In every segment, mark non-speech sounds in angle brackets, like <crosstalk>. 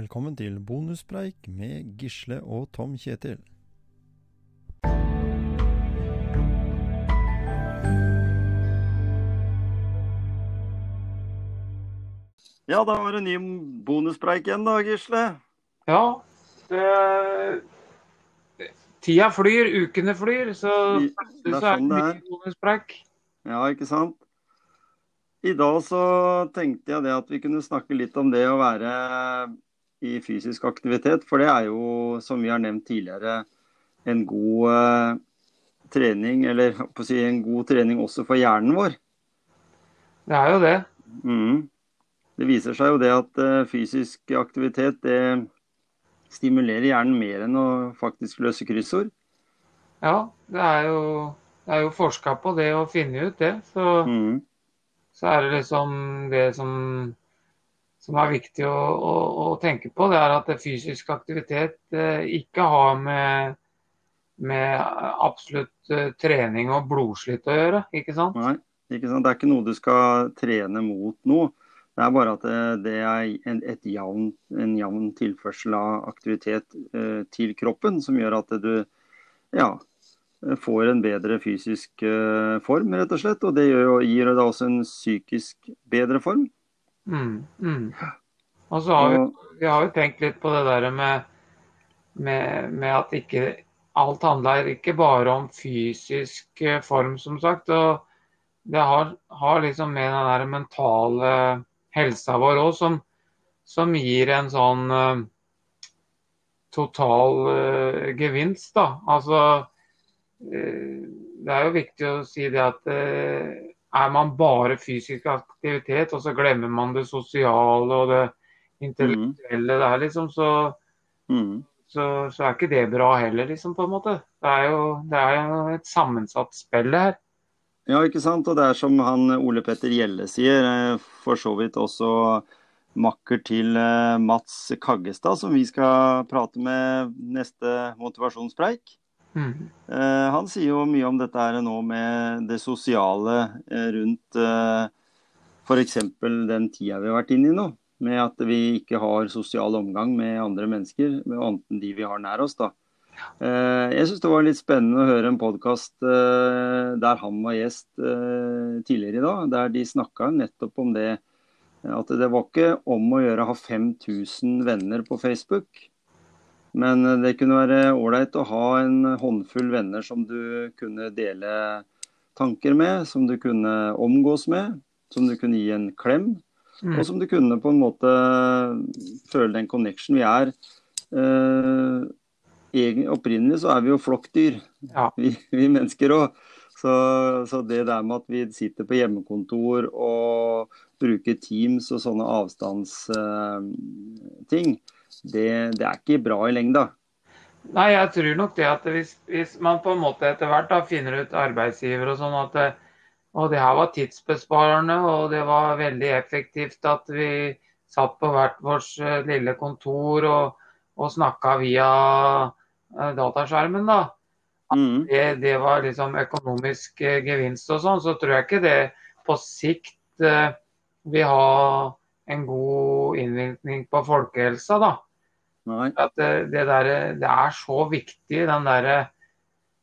Velkommen til bonuspreik med Gisle og Tom Kjetil. Ja, da var det ny bonuspreik igjen da, Gisle. Ja. Det, tida flyr, ukene flyr, så det er så sånn det er. bonuspreik. Ja, ikke sant? I dag så tenkte jeg det at vi kunne snakke litt om det å være i fysisk aktivitet. For det er jo, som vi har nevnt tidligere, en god eh, trening, eller på å si en god trening også for hjernen vår. Det er jo det. Mm. Det viser seg jo det at eh, fysisk aktivitet det stimulerer hjernen mer enn å faktisk løse kryssord. Ja, det er jo, det er jo forska på det og funnet ut det. Så, mm. så er det liksom det som, som er viktig å, å, å tenke på, det er at fysisk aktivitet eh, ikke har med, med absolutt eh, trening og blodslitt å gjøre, ikke sant? Nei, ikke sant? Det er ikke noe du skal trene mot nå. Det er bare at det, det er en, jevn, en jevn tilførsel av aktivitet eh, til kroppen som gjør at du ja, får en bedre fysisk eh, form, rett og slett. Og det gir deg også en psykisk bedre form. Mm, mm. Og så har vi, vi har jo tenkt litt på det der med, med, med at ikke alt handler ikke bare om fysisk eh, form, som sagt. Og det har, har liksom med den der mentale helsa vår òg, som, som gir en sånn eh, total uh, gevinst, da. Altså uh, Det er jo viktig å si det at er man bare fysisk aktivitet, og så glemmer man det sosiale og det intellektuelle der, liksom, så, mm, så, så er ikke det bra heller, liksom, på en måte. Det er jo, det er jo et sammensatt spill her. ja, ikke sant. Og det er som han Ole Petter Gjelle sier, eh, for så vidt også makker til eh, Mats Kaggestad, som vi skal prate med neste motivasjonspreik. Mm. Eh, han sier jo mye om dette her nå med det sosiale eh, rundt uh, f.eks. den tida vi har vært inne i nå. Med at vi ikke har sosial omgang med andre mennesker, med anten de vi har nær oss. da. Eh, jeg syns det var litt spennende å høre en podkast der han var gjest eh, tidligere i dag. Der de snakka nettopp om det at det var ikke om å gjøre å ha 5000 venner på Facebook. Men eh, det kunne være ålreit å ha en håndfull venner som du kunne dele tanker med, som du kunne omgås med, som du kunne gi en klem, Mm. og som du kunne på en måte føle den connection vi er. Eh, opprinnelig så er vi jo flokkdyr, Ja. <laughs> vi, vi mennesker òg. Så, så det der med at vi sitter på hjemmekontor og bruker Teams og sånne avstandsting, det, det er ikke bra i lengda. Nei, jeg tror nok det at hvis, hvis man på en måte etter hvert da finner ut arbeidsgiver og sånn at og det her var tidsbesparende og det var veldig effektivt at vi satt på hvert vårt eh, lille kontor og, og snakka via eh, dataskjermen, da. Mm. Det, det var liksom økonomisk eh, gevinst og sånn, så tror jeg ikke det på sikt eh, vil ha en god innvirkning på folkehelsa, da. At det, det, der, det er så viktig, den der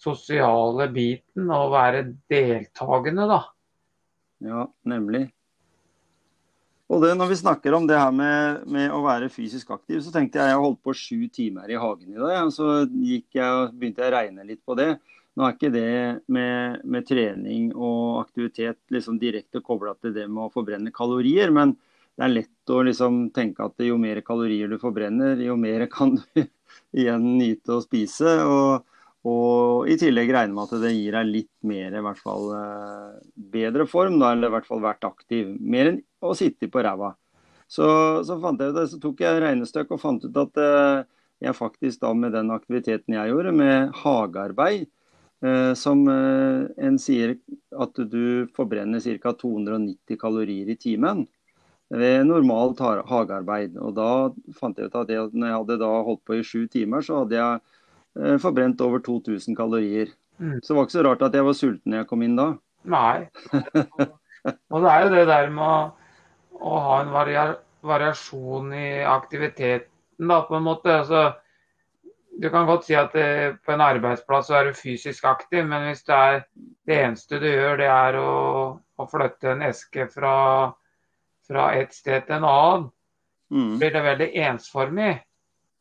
sosiale biten, å være deltakende, da. Ja, nemlig. Og det, når vi snakker om det her med, med å være fysisk aktiv, så tenkte jeg jeg holdt på sju timer i hagen i dag. og Så jeg, begynte jeg å regne litt på det. Nå er ikke det med, med trening og aktivitet liksom direkte kobla til det med å forbrenne kalorier, men det er lett å liksom tenke at jo mer kalorier du forbrenner, jo mer <laughs> kan du igjen nyte å spise. Og, og i tillegg regne med at det gir deg litt mer, i hvert fall eh, bedre form, da, eller i hvert fall vært aktiv. Mer enn å sitte på ræva. Så, så jeg så tok jeg regnestykk og fant ut at eh, jeg faktisk da med den aktiviteten jeg gjorde, med hagearbeid, eh, som en sier at du forbrenner ca. 290 kalorier i timen ved normalt ha- hagearbeid. Og da fant jeg ut at jeg, når jeg hadde da holdt på i sju timer, så hadde jeg eh, forbrent over 2000 kalorier. Mm. Så det var ikke så rart at jeg var sulten når jeg kom inn da. Nei. <laughs> Og det er jo det der med å, å ha en varia, variasjon i aktiviteten, da, på en måte. Altså, du kan godt si at det, på en arbeidsplass så er du fysisk aktiv, men hvis det er det eneste du gjør, det er å, å flytte en eske fra, fra et sted til en annen, Mm. blir det veldig ensformig.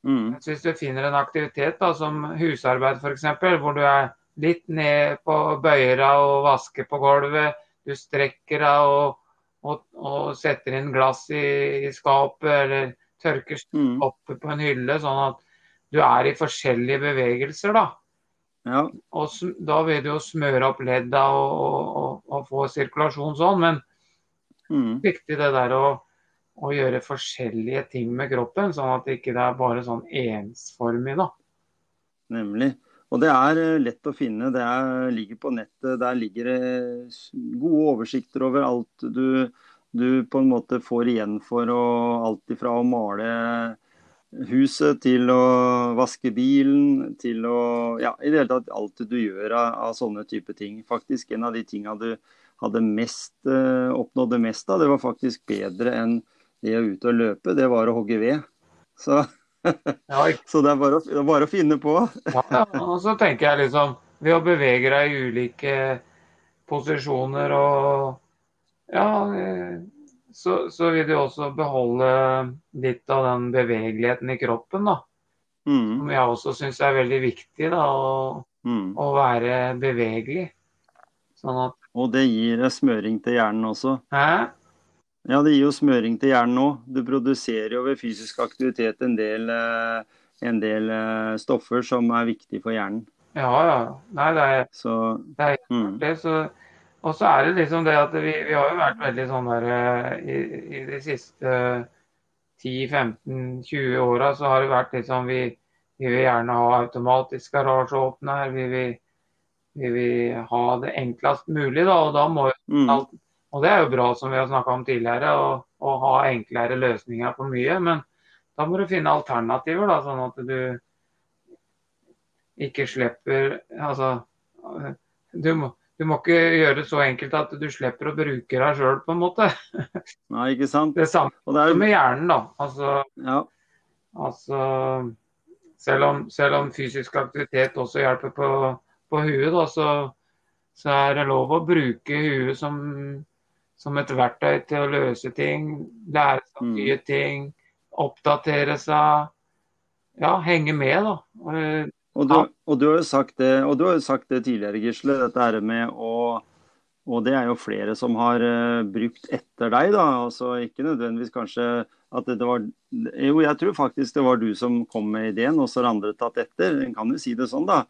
Mm. Mens hvis du finner en aktivitet da, som husarbeid f.eks., hvor du er litt ned på bøyera og vasker på gulvet, du strekker deg og, og, og setter inn glass i, i skapet eller tørker Mm. oppe på en hylle, sånn at du er i forskjellige bevegelser. da. Ja. Og da vil du jo smøre opp ledda og, og, og, få sirkulasjon sånn, men Mm. viktig det der å, å gjøre forskjellige ting med kroppen, sånn at det ikke er bare sånn ensformig. da. Nemlig. Og det er eh, lett å finne. Det er, ligger på nettet. Der ligger det gode oversikter over alt du, du på en måte får igjen for. Og alt ifra å male huset til å vaske bilen, til å Ja, i det hele tatt alt du gjør av, av sånne type ting. Faktisk en av de tinga du hadde mest, eh, oppnådde mest av, det var faktisk bedre enn det å ut og løpe, det var å hogge ved. Så, <laughs> Ja, så det er bare å, bare å finne på. <laughs> Ja, ja. Og så tenker jeg liksom Ved å bevege deg i ulike posisjoner og Ja, eh, så, så vil du også beholde litt av den bevegeligheten i kroppen, da. Mm, Som jeg også syns er veldig viktig, da. Å, mm. å være bevegelig. Sånn at Og det gir smøring til hjernen også. Hæ? Ja, det gir jo smøring til hjernen òg. Du produserer jo ved fysisk aktivitet en del, eh, en del eh, stoffer som er viktige for hjernen. Ja, ja. Nei, det er Så Det er mm, det. Så, og så er det liksom det at vi, vi har jo vært veldig sånn der eh, i, i de siste 10-15-20 åra så har det vært liksom vi, vi vil gjerne ha automatisk garasjeåpner. Vi vil, vi vil ha det enklest mulig, da. Og da må mm, Og det er jo bra, som vi har snakka om tidligere, å, ha enklere løsninger på mye. Men da må du finne alternativer, da, sånn at du ikke slipper Altså du må, du må ikke gjøre det så enkelt at du slipper å bruke deg sjøl, på en måte. <laughs> Nei, ikke sant? Det samme Og det er med hjernen, da. Altså, ja, altså selv, om, selv om fysisk aktivitet også hjelper på, på huet, da, så, så er det lov å bruke huet som, som et verktøy til å løse ting. Lære seg Mm. nye ting. Oppdatere seg. Ja, henge med, da. Eh, Og du, og du har jo sagt det, og du har jo sagt det tidligere, Gisle, dette her med å Og det er jo flere som har eh, brukt etter deg, da. Altså ikke nødvendigvis kanskje at det var Jo, jeg tror faktisk det var du som kom med ideen, og så har andre tatt etter. En kan jo si det sånn, da.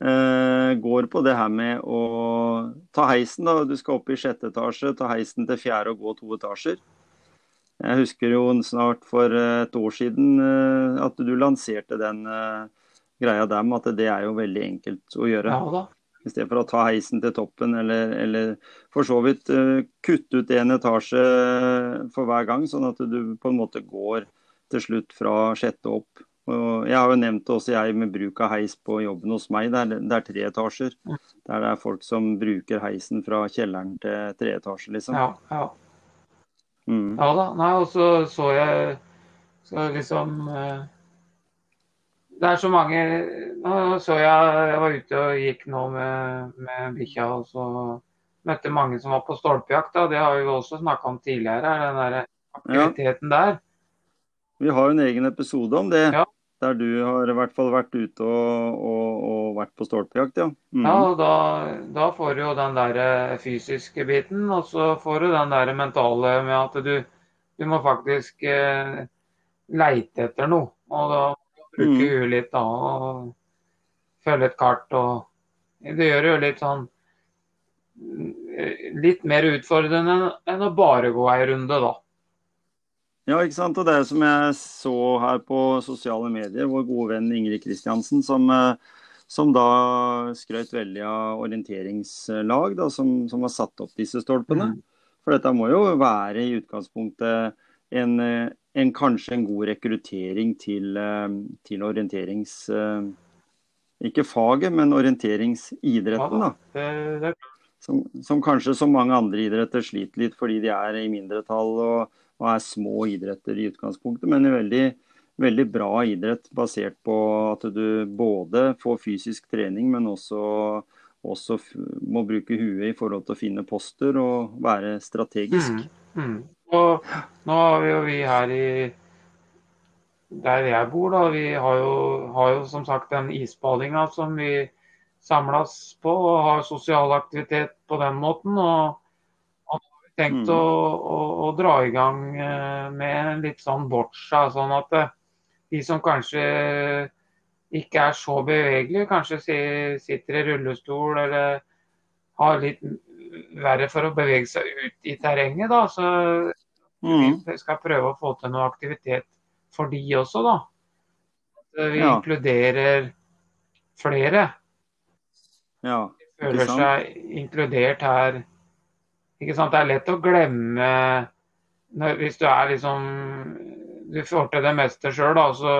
Eh, går på det her med å ta heisen, da. Du skal opp i sjette etasje, ta heisen til fjerde og gå to etasjer. Jeg husker jo snart for eh, et år siden eh, at du lanserte den greia der med at det er jo veldig enkelt å gjøre. ja da. I stedet for å ta heisen til toppen, eller, eller for så vidt kutte ut en etasje for hver gang, sånn at du på en måte går til slutt fra sjette opp. Og jeg har jo nevnt det også jeg med bruk av heis på jobben hos meg. Det er, det er tre etasjer. Der det er folk som bruker heisen fra kjelleren til tre etasjer, liksom. Ja, ja. Mm. Ja da. Nei, og så så jeg så liksom eh, Det er så mange Nå så jeg Jeg var ute og gikk nå med, med bikkja, og så møtte mange som var på stolpejakt. da, Det har vi jo også snakka om tidligere, den der aktiviteten der. Vi har jo en egen episode om det. Ja. Der du har i hvert fall vært ute og, og, og vært på stolpejakt, ja. Mm. Ja, og da, da får du jo den der eh, fysiske biten, og så får du den der mentale med at du, du må faktisk eh, leite etter noe. Og da bruke Mm. huet litt da, og følge et kart og Det gjør det jo litt sånn eh, Litt mer utfordrende enn å bare gå ei runde, da. Ja, ikke sant. Og det er som jeg så her på sosiale medier, vår gode venn Ingrid Kristiansen, som, eh, som da skrøt veldig av orienteringslag, da, som, som har satt opp disse stolpene. Mm. For dette må jo være i utgangspunktet en, eh, en kanskje en god rekruttering til, eh, til orienterings... Ikke faget, men orienteringsidretten, da. Som, som kanskje som mange andre idretter sliter litt fordi de er i mindretall og, og er små idretter i utgangspunktet. Men en veldig, veldig bra idrett basert på at du både får fysisk trening, men også, også må bruke huet i forhold til å finne poster og være strategisk. Mm, mm. Og nå har vi jo vi her i der jeg bor, da, vi har jo, har jo som sagt den isbadinga som vi samles på og har sosial aktivitet på den måten. og tenkt mm. å, å, å, dra i gang eh, med litt sånn boccia, sånn at eh, de som kanskje ikke er så bevegelige, kanskje sitter i rullestol eller har litt verre for å bevege seg ut i terrenget, da, så mm. vi skal prøve å få til noe aktivitet for de også, da. At vi ja. inkluderer flere. Ja, de føler seg inkludert her ikke sant? Det er lett å glemme når, Hvis du er liksom Du får til det meste sjøl, da, så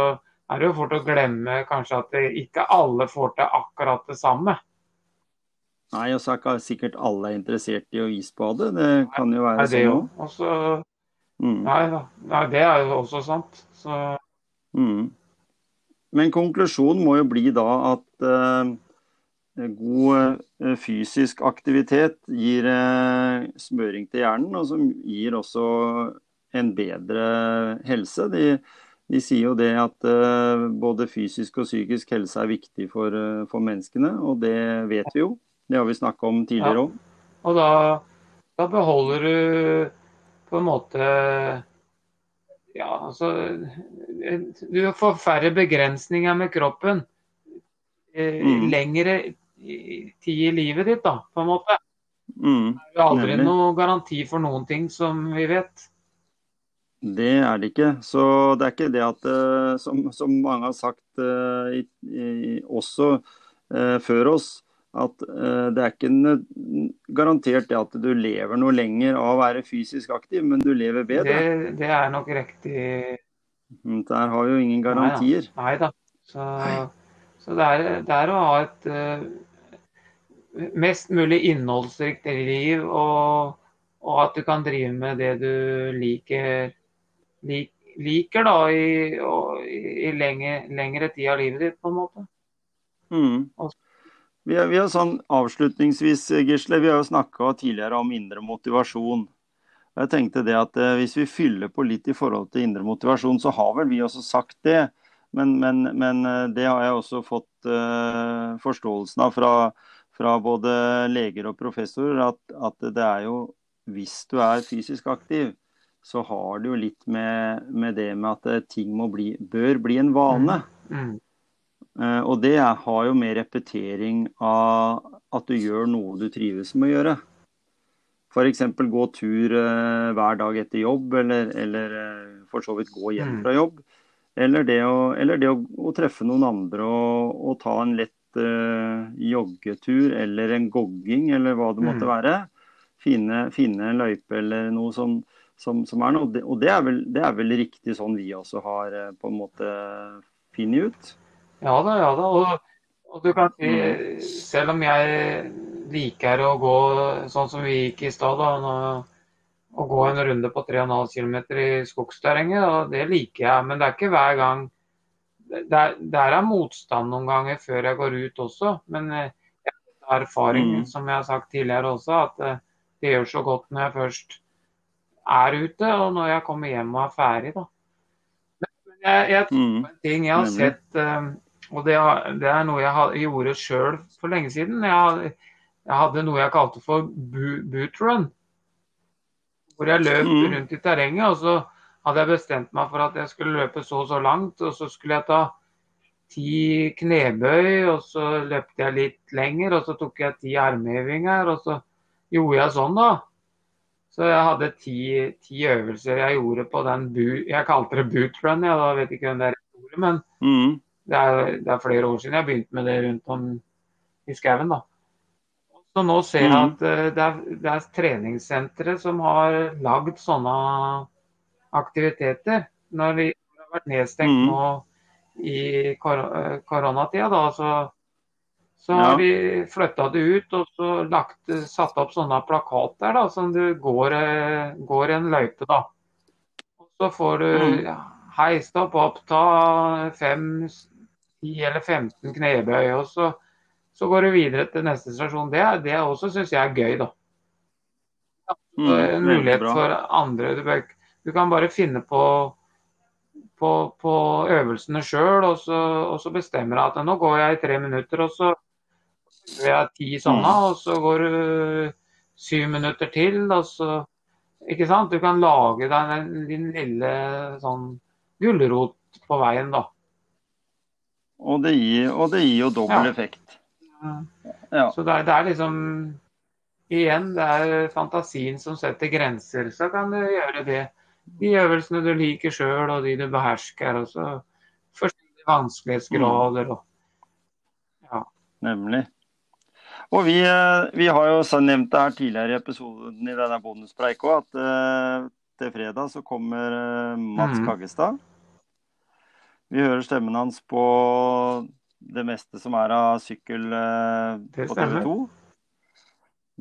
er det jo fort å glemme kanskje at det, ikke alle får til akkurat det samme. Nei, og så er ikke sikkert alle er interessert i å isbade. Det kan jo være sånn òg. Mm. Nei, nei, det er jo også sant. Så... Mm. Men konklusjonen må jo bli da at uh, god eh, fysisk aktivitet gir eh, smøring til hjernen, og som gir også en bedre helse. De, de sier jo det at eh, både fysisk og psykisk helse er viktig for, for menneskene, og det vet vi jo. Det har vi snakka om tidligere òg. Ja. Og da, da, beholder du på en måte Ja, altså Du får færre begrensninger med kroppen. Mm. Lengre tid i livet ditt, da, på en måte. Mm, det er jo aldri nemlig. noe garanti for noen ting, som vi vet. Det er det ikke. Så det er ikke det at, uh, som, som, mange har sagt uh, i, i, også uh, før oss, at det er ikke garantert det at du lever noe lenger av å være fysisk aktiv, men du lever bedre. Det, det er nok riktig. Mm, der har vi jo ingen garantier. Nei da. Så, så det, er, det, er, å ha et mest mulig innholdsrikt liv, og, og, at du kan drive med det du liker, lik, liker da, i, og, i lenge, lengre tid av livet ditt, på en måte. Mm. Vi, har, vi har sånn Avslutningsvis, Gisle, vi har jo snakka tidligere om indre motivasjon. Jeg tenkte det at eh, Hvis vi fyller på litt i forhold til indre motivasjon, så har vel vi også sagt det. Men, men, men eh, det har jeg også fått uh, forståelsen av fra, fra både leger og professorer at, at, det er jo Hvis du er fysisk aktiv, så har det jo litt med, med det med at eh, ting bli, bør bli en vane. Mm. Uh, og det er, har jo med repetering av at du gjør noe du trives med å gjøre. F.eks. gå tur uh, hver dag etter jobb, eller, eller uh, for så vidt gå hjem mm. fra jobb. Eller det, å, eller det å, å, treffe noen andre og, og ta en lett joggetur eller en gogging eller hva det måtte mm. være. Finne, finne, en løype eller noe som, som, som er noe. Og, det, og det, er vel, det, er vel, riktig sånn vi også har uh, på en måte funnet ut. Ja da, ja da. Og, og du kan si, mm. selv om jeg liker å gå sånn som vi gikk i stad, å gå en runde på 3,5 km i skogsterrenget, det liker jeg. Men det er ikke hver gang der, der, er motstand noen ganger før jeg går ut også. Men eh, jeg har erfaringen, mm. som jeg har sagt tidligere også, at eh, det gjør så godt når jeg først er ute, og når jeg kommer hjem og er ferdig. da. Men jeg, jeg tror mm. en ting jeg har sett, eh, og det, det er noe jeg gjorde sjøl for lenge siden. Jeg, jeg, hadde noe jeg kalte for bootrun. Hvor jeg løp mm. rundt i terrenget. og så hadde jeg bestemt meg for at jeg skulle løpe så og så langt. Og så skulle jeg ta ti knebøy, og så løpte jeg litt lenger. Og så tok jeg ti armhevinger, og så gjorde jeg sånn, da. Så jeg hadde ti, ti øvelser jeg gjorde på den bu... Jeg kalte det bootrun, jeg da vet ikke hvem det er ordet, men mm. det, er, det, er, flere år siden jeg begynte med det rundt om i skauen, da. Så nå ser jeg mm. at uh, det er, det er treningssentre som har lagd sånne aktiviteter. Når vi har vært nedstengt mm. nå i kor koronatida, da, så, så ja. har vi flytta det ut og så lagt, satt opp sånne plakater da, som du går, går en løype. da. Og så får du mm. ja, heis opp, ta fem, 10 eller 15 knebøy, og så, så går du videre til neste stasjon. Det, det også syns jeg er gøy, da. Mm, en mulighet for andre. Du, bør, du kan bare finne på, på, på øvelsene sjøl, og, så- og så bestemmer du at nå går jeg i tre minutter, og så gjør jeg ti sånne, Mm. og så går du syv minutter til, og så Ikke sant? Du kan lage deg din lille sånn gulrot på veien, da. Og det gir, og det gir jo dobbel Ja. effekt. Ja. Så det er, det er liksom Igjen, det er fantasien som setter grenser. Så kan du gjøre det. De øvelsene du liker sjøl, og de du behersker. Og så forskjellige vanskelighetsgrader. Og, ja. Nemlig. Og vi, eh, vi har jo nevnt det her tidligere i episoden i denne bonuspreika òg, at eh, til fredag så kommer eh, Mats mm. Kaggestad. Vi hører stemmen hans på det meste som er av sykkel eh, på TV 2.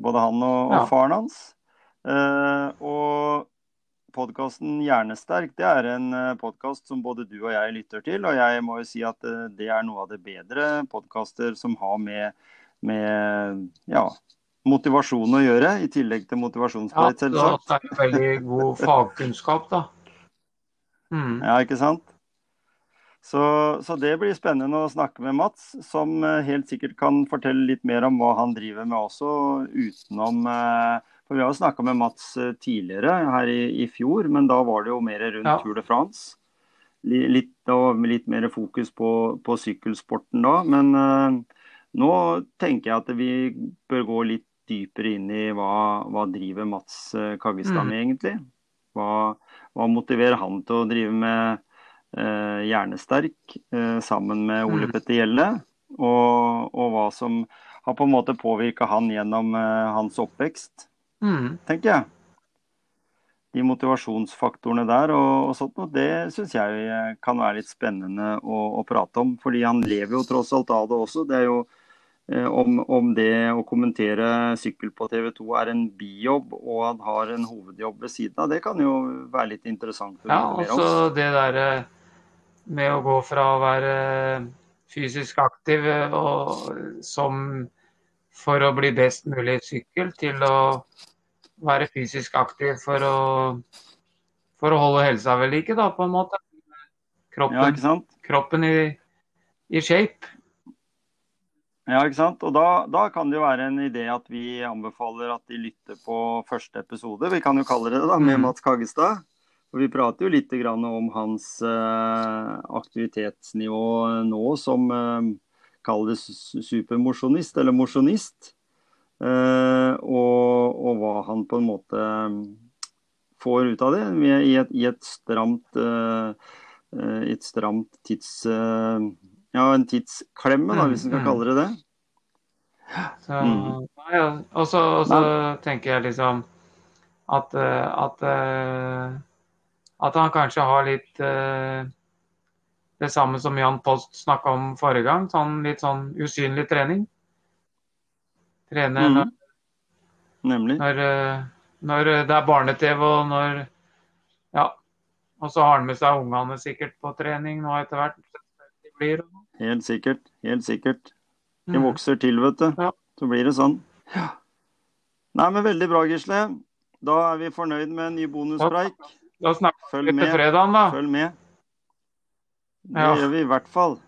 Både han og, Ja. og faren hans. Og podkasten Hjernesterk det er en podkast som både du og jeg lytter til. Og jeg må jo si at eh, det er noe av det bedre podkaster som har med, med ja, motivasjon å gjøre, i tillegg til ja, selvsagt. Ja, selvsagt. er det veldig god fagkunnskap, da. Mm. Ja, ikke sant? Så, så det blir spennende å snakke med Mats, som eh, helt sikkert kan fortelle litt mer om hva han driver med også, utenom eh, For vi har snakka med Mats eh, tidligere, her i, i fjor, men da var det jo mer rundt Ja. Tour de France. Litt, litt mer fokus på, på sykkelsporten da. Men uh, nå tenker jeg at vi bør gå litt dypere inn i hva, hva driver Mats Kaggestad med, Mm. egentlig. Hva, hva motiverer han til å drive med uh, Hjernesterk uh, sammen med Ole Mm. Petter Gjelle? Og, og hva som har på en måte påvirka han gjennom uh, hans oppvekst, Mm. tenker jeg. De motivasjonsfaktorene der og, og sånt, noe, det syns jeg eh, kan være litt spennende å, å prate om. Fordi han lever jo tross alt av det også. Det er jo eh, om, om det å kommentere sykkel på TV 2 er en bijobb og han har en hovedjobb ved siden av, det kan jo være litt interessant Ja, også det derre med å gå fra å være fysisk aktiv eh, og som for å bli best mulig i sykkel, til å være fysisk aktiv for å, for å holde helsa ved like, da, på en måte. Ja, Kroppen, sant? kroppen i, i shape. Ja, ikke sant? Og da, da kan det jo være en idé at vi anbefaler at de lytter på første episode, vi kan jo kalle det det, da, med Mm. Mats Kaggestad. Og vi prater jo litt grann om hans eh, aktivitetsnivå nå som eh, kalles supermosjonist, eller mosjonist. Eh, og, og hva han på en måte eh, får ut av det i, et, i et stramt eh, eh, et stramt tids... ja, en tidsklemme, da, Mm, hvis en kan mm. kalle det det. Så, Mm. ja. Og så og så tenker jeg liksom at, at, at han kanskje har litt det samme som Jan Post snakka om forrige gang. Sånn, litt sånn usynlig trening. Trene mm. når, når, eh, når det er barne-TV og når Ja. Og så har han med seg ungene sikkert på trening nå etter hvert. Blir, Helt sikkert. Helt sikkert. De Mm. vokser til, vet du. Ja. Så blir det sånn. Ja. Nei, men veldig bra, Gisle. Da er vi fornøyd med en ny bonuspreik. Da snakkes vi til fredagen, da. Følg med. Det Ja. gjør vi i hvert fall.